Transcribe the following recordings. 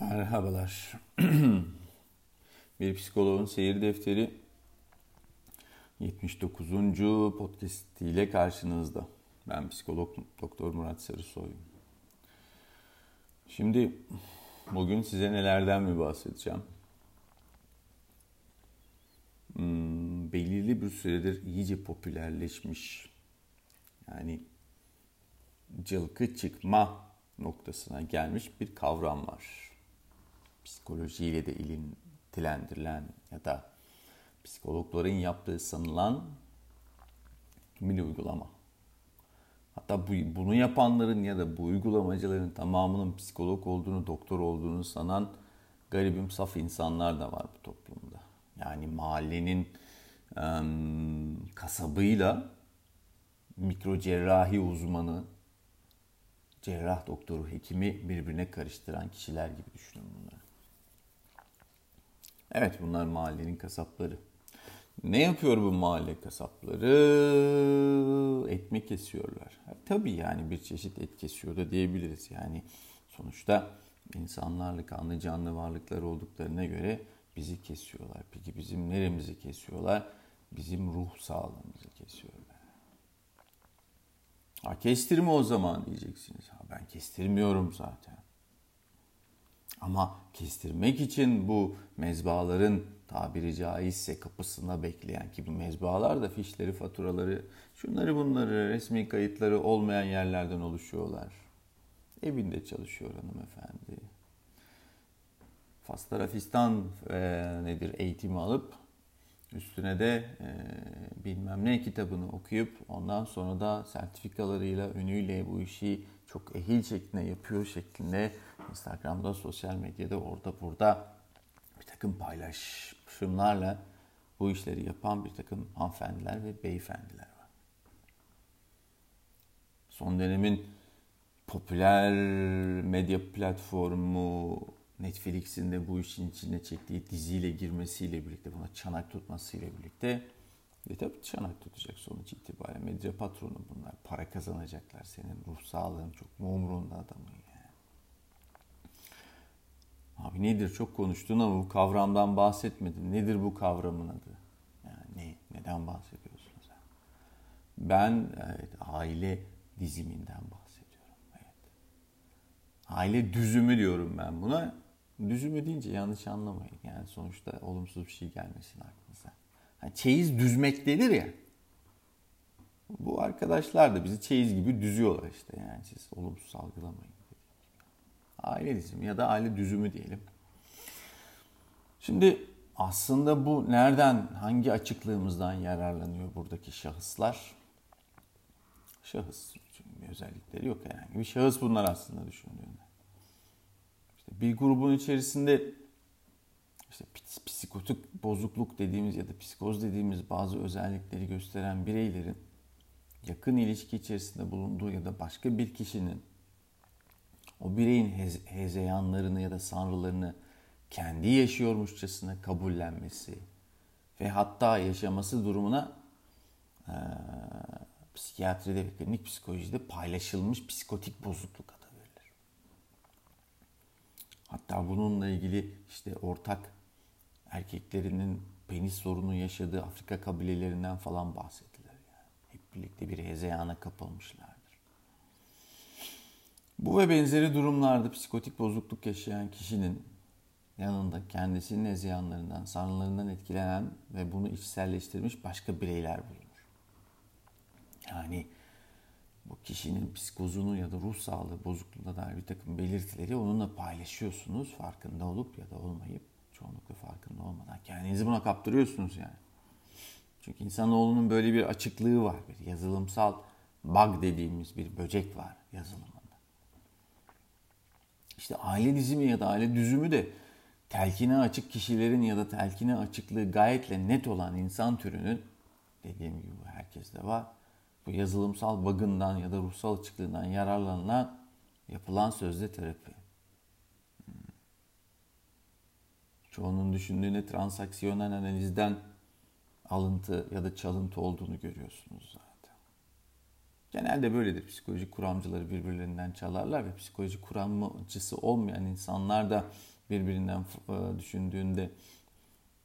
Merhabalar. bir psikoloğun seyir defteri 79. podcast ile karşınızda. Ben psikolog Doktor Murat Sarısoy. Şimdi bugün size nelerden mi bahsedeceğim? Hmm, belirli bir süredir iyice popülerleşmiş. Yani cılkı çıkma noktasına gelmiş bir kavram var psikolojiyle de ilintilendirilen ya da psikologların yaptığı sanılan bir uygulama. Hatta bu, bunu yapanların ya da bu uygulamacıların tamamının psikolog olduğunu, doktor olduğunu sanan garibim saf insanlar da var bu toplumda. Yani mahallenin kasabıyla mikro cerrahi uzmanı, cerrah doktoru, hekimi birbirine karıştıran kişiler gibi düşünün. Evet bunlar mahallenin kasapları. Ne yapıyor bu mahalle kasapları? Etme kesiyorlar. Tabii yani bir çeşit et kesiyor da diyebiliriz. Yani sonuçta insanlarla kanlı canlı varlıklar olduklarına göre bizi kesiyorlar. Peki bizim neremizi kesiyorlar? Bizim ruh sağlığımızı kesiyorlar. Ha kestirme o zaman diyeceksiniz. Ha ben kestirmiyorum zaten. Ama kestirmek için bu mezbaların tabiri caizse kapısında bekleyen ki bu mezbalar da fişleri, faturaları, şunları bunları, resmi kayıtları olmayan yerlerden oluşuyorlar. Evinde çalışıyor hanımefendi. Fastarafistan e, nedir eğitimi alıp üstüne de e, bilmem ne kitabını okuyup ondan sonra da sertifikalarıyla, önüyle bu işi çok ehil şeklinde yapıyor şeklinde Instagram'da, sosyal medyada, orada burada bir takım paylaşımlarla bu işleri yapan bir takım hanımefendiler ve beyefendiler var. Son dönemin popüler medya platformu Netflix'in de bu işin içine çektiği diziyle girmesiyle birlikte, buna çanak tutmasıyla birlikte e tabii çanak tutacak sonuç itibariyle. Medya patronu bunlar. Para kazanacaklar senin. Ruh sağlığın çok mu umurunda adamın yani. Abi nedir çok konuştun ama bu kavramdan bahsetmedin. Nedir bu kavramın adı? Yani ne, neden bahsediyorsun sen? Ben evet, aile diziminden bahsediyorum. Evet. Aile düzümü diyorum ben buna. Düzümü deyince yanlış anlamayın. Yani sonuçta olumsuz bir şey gelmesin aklınıza. Yani çeyiz düzmek denir ya. Bu arkadaşlar da bizi çeyiz gibi düzüyorlar işte. Yani siz olumsuz algılamayın. Aile dizimi ya da aile düzümü diyelim. Şimdi aslında bu nereden, hangi açıklığımızdan yararlanıyor buradaki şahıslar? Şahıs, bir özellikleri yok herhangi bir şahıs bunlar aslında düşündüğünde. İşte bir grubun içerisinde işte psikotik bozukluk dediğimiz ya da psikoz dediğimiz bazı özellikleri gösteren bireylerin yakın ilişki içerisinde bulunduğu ya da başka bir kişinin o bireyin hez- hezeyanlarını ya da sanrılarını kendi yaşıyormuşçasına kabullenmesi ve hatta yaşaması durumuna e, psikiyatride ve klinik psikolojide paylaşılmış psikotik bozukluk adı verilir. Hatta bununla ilgili işte ortak erkeklerinin penis sorunu yaşadığı Afrika kabilelerinden falan bahsedilir. Yani. Hep birlikte bir hezeyana kapılmışlardır. Bu ve benzeri durumlarda psikotik bozukluk yaşayan kişinin yanında kendisinin hezeyanlarından, sanrılarından etkilenen ve bunu içselleştirmiş başka bireyler bulunur. Yani bu kişinin psikozunu ya da ruh sağlığı bozukluğuna dair bir takım belirtileri onunla paylaşıyorsunuz farkında olup ya da olmayıp çoğunlukla farkında olmadan kendinizi buna kaptırıyorsunuz yani. Çünkü insanoğlunun böyle bir açıklığı var. Bir yazılımsal bug dediğimiz bir böcek var yazılımında. İşte aile dizimi ya da aile düzümü de telkine açık kişilerin ya da telkine açıklığı gayetle net olan insan türünün dediğim gibi herkeste var. Bu yazılımsal bug'ından ya da ruhsal açıklığından yararlanılan yapılan sözde terapi. çoğunun düşündüğüne transaksiyonel analizden alıntı ya da çalıntı olduğunu görüyorsunuz zaten. Genelde böyledir. Psikoloji kuramcıları birbirlerinden çalarlar ve psikoloji kuramcısı olmayan insanlar da birbirinden e, düşündüğünde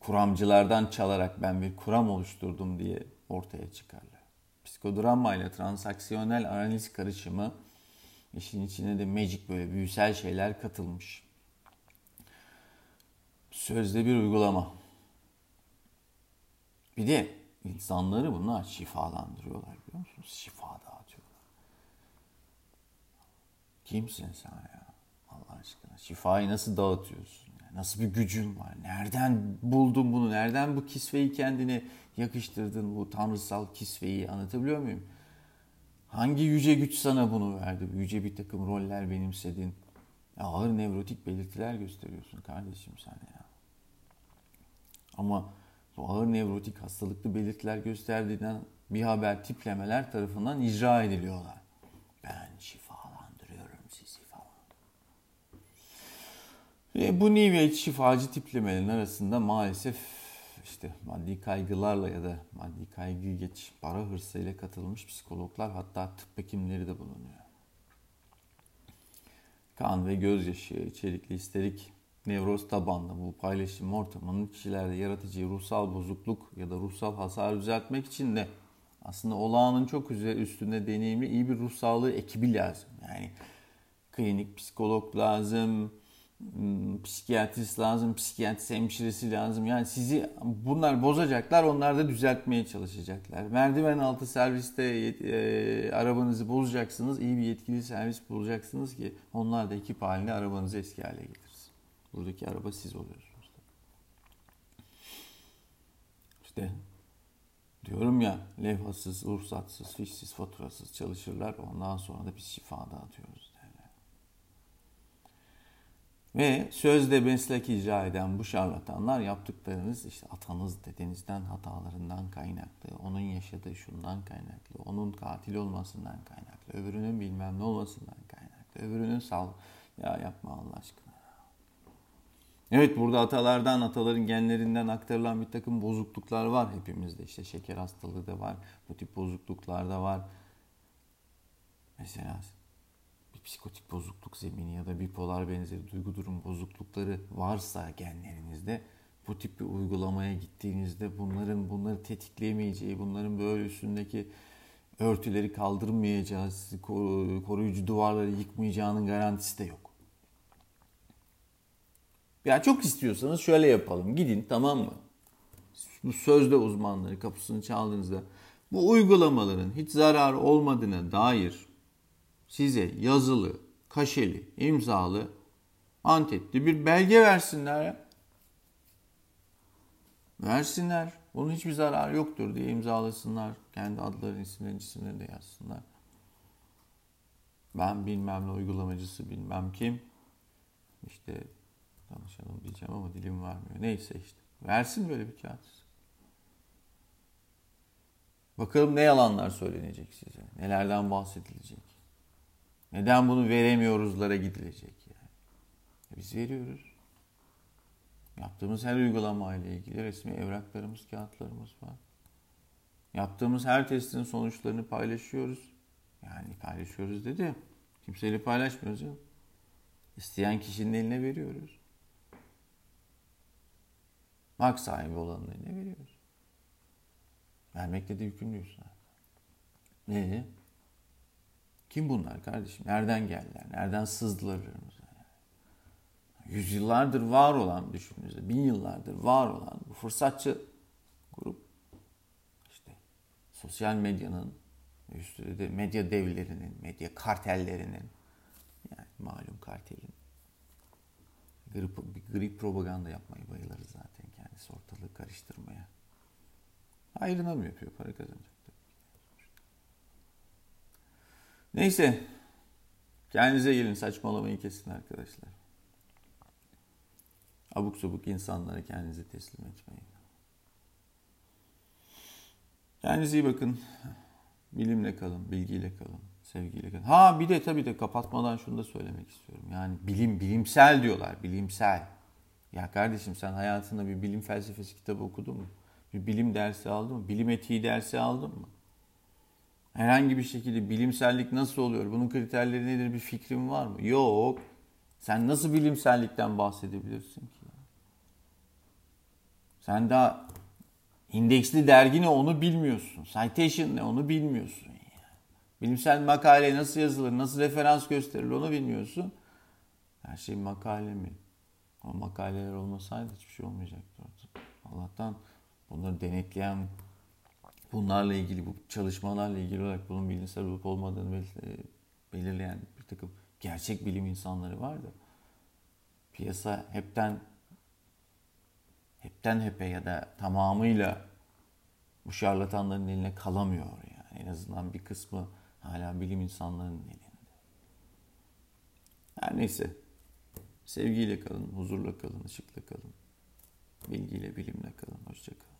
kuramcılardan çalarak ben bir kuram oluşturdum diye ortaya çıkarlar. Psikodrama ile transaksiyonel analiz karışımı işin içine de magic böyle büyüsel şeyler katılmış. Sözde bir uygulama. Bir de insanları bunlar şifalandırıyorlar biliyor musunuz? Şifa Kimsin sen ya? Allah aşkına. Şifayı nasıl dağıtıyorsun? Nasıl bir gücün var? Nereden buldun bunu? Nereden bu kisveyi kendine yakıştırdın? Bu tanrısal kisveyi anlatabiliyor muyum? Hangi yüce güç sana bunu verdi? Yüce bir takım roller benimsedin. Ya ağır nevrotik belirtiler gösteriyorsun kardeşim sen ya. Ama bu ağır nevrotik hastalıklı belirtiler gösterdiğinden bir haber tiplemeler tarafından icra ediliyorlar. Ben şifalandırıyorum sizi falan. Ve bu Age şifacı tiplemelerin arasında maalesef işte maddi kaygılarla ya da maddi kaygı geç para hırsıyla katılmış psikologlar hatta tıp hekimleri de bulunuyor. Kan ve gözyaşı içerikli isterik nevroz tabanlı bu paylaşım ortamının kişilerde yaratıcı ruhsal bozukluk ya da ruhsal hasar düzeltmek için de aslında olağanın çok üstünde deneyimli iyi bir ruh sağlığı ekibi lazım. Yani klinik psikolog lazım, psikiyatrist lazım, psikiyatrist hemşiresi lazım. Yani sizi bunlar bozacaklar, onlar da düzeltmeye çalışacaklar. Merdiven altı serviste e, arabanızı bozacaksınız, iyi bir yetkili servis bulacaksınız ki onlar da ekip halinde arabanızı eski hale getirsin. Buradaki araba siz oluyorsunuz. İşte diyorum ya levhasız, ruhsatsız, fişsiz, faturasız çalışırlar. Ondan sonra da biz şifa dağıtıyoruz. Ve sözde meslek icra eden bu şarlatanlar yaptıklarınız işte atanız dedenizden hatalarından kaynaklı, onun yaşadığı şundan kaynaklı, onun katil olmasından kaynaklı, öbürünün bilmem ne olmasından kaynaklı, öbürünün sal... Ya yapma Allah aşkına. Evet burada atalardan, ataların genlerinden aktarılan bir takım bozukluklar var hepimizde. İşte şeker hastalığı da var, bu tip bozukluklar da var. Mesela psikotik bozukluk zemini ya da bipolar benzeri duygu durum bozuklukları varsa genlerinizde bu tip bir uygulamaya gittiğinizde bunların bunları tetikleyemeyeceği, bunların böyle üstündeki örtüleri kaldırmayacağı, koruyucu duvarları yıkmayacağının garantisi de yok. Ya çok istiyorsanız şöyle yapalım. Gidin tamam mı? Bu sözde uzmanları kapısını çaldığınızda bu uygulamaların hiç zarar olmadığına dair size yazılı, kaşeli, imzalı, antetli bir belge versinler ya. Versinler. Onun hiçbir zararı yoktur diye imzalasınlar. Kendi adlarını, isimlerini, isimlerini de yazsınlar. Ben bilmem ne uygulamacısı bilmem kim. İşte tanışalım diyeceğim ama dilim varmıyor. Neyse işte. Versin böyle bir kağıt. Bakalım ne yalanlar söylenecek size. Nelerden bahsedilecek. Neden bunu veremiyoruzlara gidilecek yani. Biz veriyoruz. Yaptığımız her uygulama ile ilgili resmi evraklarımız, kağıtlarımız var. Yaptığımız her testin sonuçlarını paylaşıyoruz. Yani paylaşıyoruz dedi. Kimseyle paylaşmıyoruz ya. İsteyen kişinin eline veriyoruz. Hak sahibi olanın eline veriyoruz. Vermekle de yükümlüyüz zaten. Ee, kim bunlar kardeşim? Nereden geldiler? Nereden sızdılar önümüze? Yüzyıllardır var olan düşününüzde, bin yıllardır var olan bu fırsatçı grup işte sosyal medyanın üstüne de medya devlerinin, medya kartellerinin yani malum kartelin grip, grip propaganda yapmayı bayılır zaten kendisi ortalığı karıştırmaya. Ayrına mı yapıyor? Para kazanacak. Neyse. Kendinize gelin saçmalamayı kesin arkadaşlar. Abuk sabuk insanlara kendinizi teslim etmeyin. Kendinize iyi bakın. Bilimle kalın, bilgiyle kalın, sevgiyle kalın. Ha bir de tabii de kapatmadan şunu da söylemek istiyorum. Yani bilim, bilimsel diyorlar, bilimsel. Ya kardeşim sen hayatında bir bilim felsefesi kitabı okudun mu? Bir bilim dersi aldın mı? Bilim etiği dersi aldın mı? Herhangi bir şekilde bilimsellik nasıl oluyor? Bunun kriterleri nedir? Bir fikrin var mı? Yok. Sen nasıl bilimsellikten bahsedebilirsin ki? Sen daha indeksli dergi ne onu bilmiyorsun. Citation ne onu bilmiyorsun. Bilimsel makale nasıl yazılır, nasıl referans gösterilir onu bilmiyorsun. Her şey makale mi? O makaleler olmasaydı hiçbir şey olmayacaktı. Allah'tan bunları denetleyen, bunlarla ilgili, bu çalışmalarla ilgili olarak bunun bilimsel olup olmadığını belirleyen bir takım gerçek bilim insanları var da piyasa hepten hepten hepe ya da tamamıyla bu şarlatanların eline kalamıyor yani. En azından bir kısmı hala bilim insanlarının elinde. Her neyse. Sevgiyle kalın, huzurla kalın, ışıkla kalın. Bilgiyle, bilimle kalın. Hoşçakalın.